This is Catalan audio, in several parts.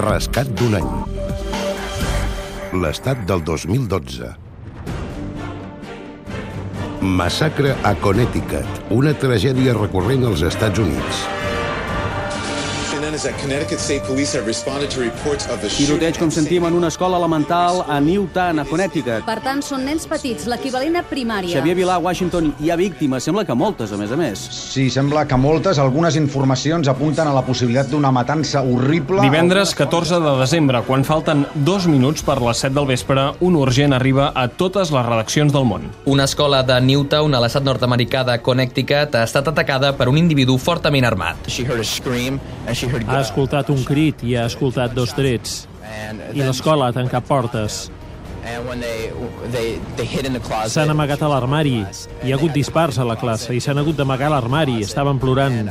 Rescat d'un any. L'estat del 2012. Massacre a Connecticut, una tragèdia recurrent als Estats Units. Tiroteig, com sentim, en una escola elemental a Newtown, a Connecticut. Per tant, són nens petits, l'equivalent a primària. Xavier Vilà, Washington, hi ha víctimes. Sembla que moltes, a més a més. Sí, sembla que moltes. Algunes informacions apunten a la possibilitat d'una matança horrible. Divendres 14 de desembre, quan falten dos minuts per les 7 del vespre, un urgent arriba a totes les redaccions del món. Una escola de Newtown, a l'estat nord-americà de Connecticut, ha estat atacada per un individu fortament armat. Ha escoltat un crit i ha escoltat dos trets. I l'escola ha tancat portes. S'han amagat a l'armari. Hi ha hagut dispars a la classe i s'han hagut d'amagar a l'armari. Estaven plorant.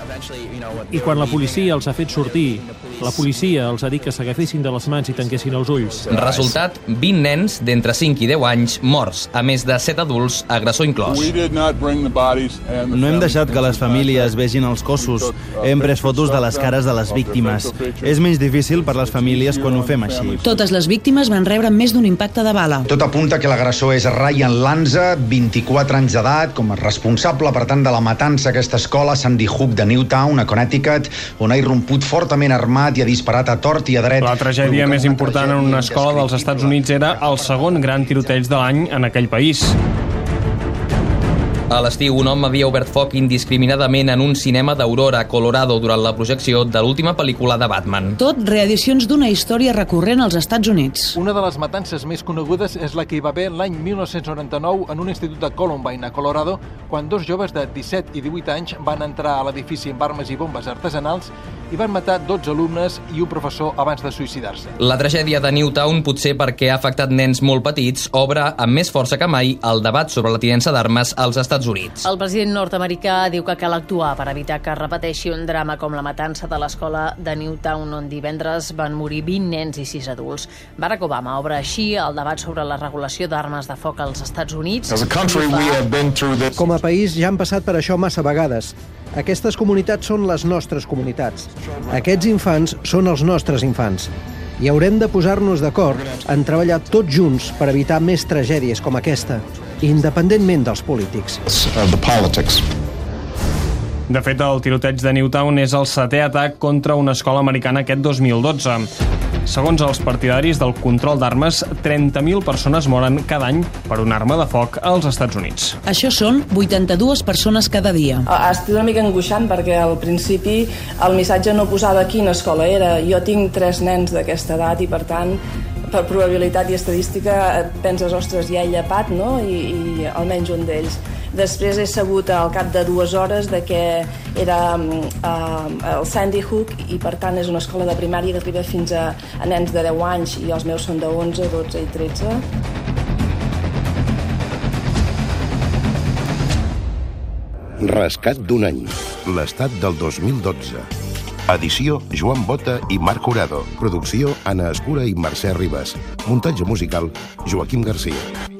I quan la policia els ha fet sortir, la policia els ha dit que s'agafessin de les mans i tanquessin els ulls. Resultat, 20 nens d'entre 5 i 10 anys morts, a més de 7 adults, agressor inclòs. No hem deixat que les famílies vegin els cossos. Hem pres fotos de les cares de les víctimes. És menys difícil per les famílies quan ho fem així. Totes les víctimes van rebre més d'un impacte de bala. Tot apunta que l'agressor és Ryan Lanza, 24 anys d'edat, com a responsable, per tant, de la matança a aquesta escola Sandy Hook de Newtown, a Connecticut, on ha irromput fortament armat i ha disparat a tort i a dret. La tragèdia més important en una escola dels Estats Units era el segon gran tiroteig de l'any en aquell país. A l'estiu, un home havia obert foc indiscriminadament en un cinema d'Aurora, Colorado, durant la projecció de l'última pel·lícula de Batman. Tot reedicions d'una història recurrent als Estats Units. Una de les matances més conegudes és la que hi va haver l'any 1999 en un institut de Columbine, a Colorado, quan dos joves de 17 i 18 anys van entrar a l'edifici amb armes i bombes artesanals i van matar 12 alumnes i un professor abans de suïcidar-se. La tragèdia de Newtown, potser perquè ha afectat nens molt petits, obre amb més força que mai el debat sobre la tinença d'armes als Estats Units. El president nord-americà diu que cal actuar per evitar que es repeteixi un drama com la matança de l'escola de Newtown, on divendres van morir 20 nens i 6 adults. Barack Obama obre així el debat sobre la regulació d'armes de foc als Estats Units. Com a país ja han passat per això massa vegades. Aquestes comunitats són les nostres comunitats. Aquests infants són els nostres infants. I haurem de posar-nos d'acord en treballar tots junts per evitar més tragèdies com aquesta, independentment dels polítics. De fet, el tiroteig de Newtown és el setè atac contra una escola americana aquest 2012. Segons els partidaris del control d'armes, 30.000 persones moren cada any per una arma de foc als Estats Units. Això són 82 persones cada dia. Ha estat una mica angoixant perquè al principi el missatge no posava quina escola era. Jo tinc tres nens d'aquesta edat i per tant per probabilitat i estadística penses, ostres, ja he llepat, no? I, i almenys un d'ells. Després he sabut al cap de dues hores de que era uh, el Sandy Hook i per tant és una escola de primària que arriba fins a, a nens de 10 anys i els meus són de 11, 12 i 13. Rescat d'un any. L'estat del 2012. Edició Joan Bota i Marc Curado. Producció Anna Escura i Mercè Ribas. Muntatge musical Joaquim Garcia.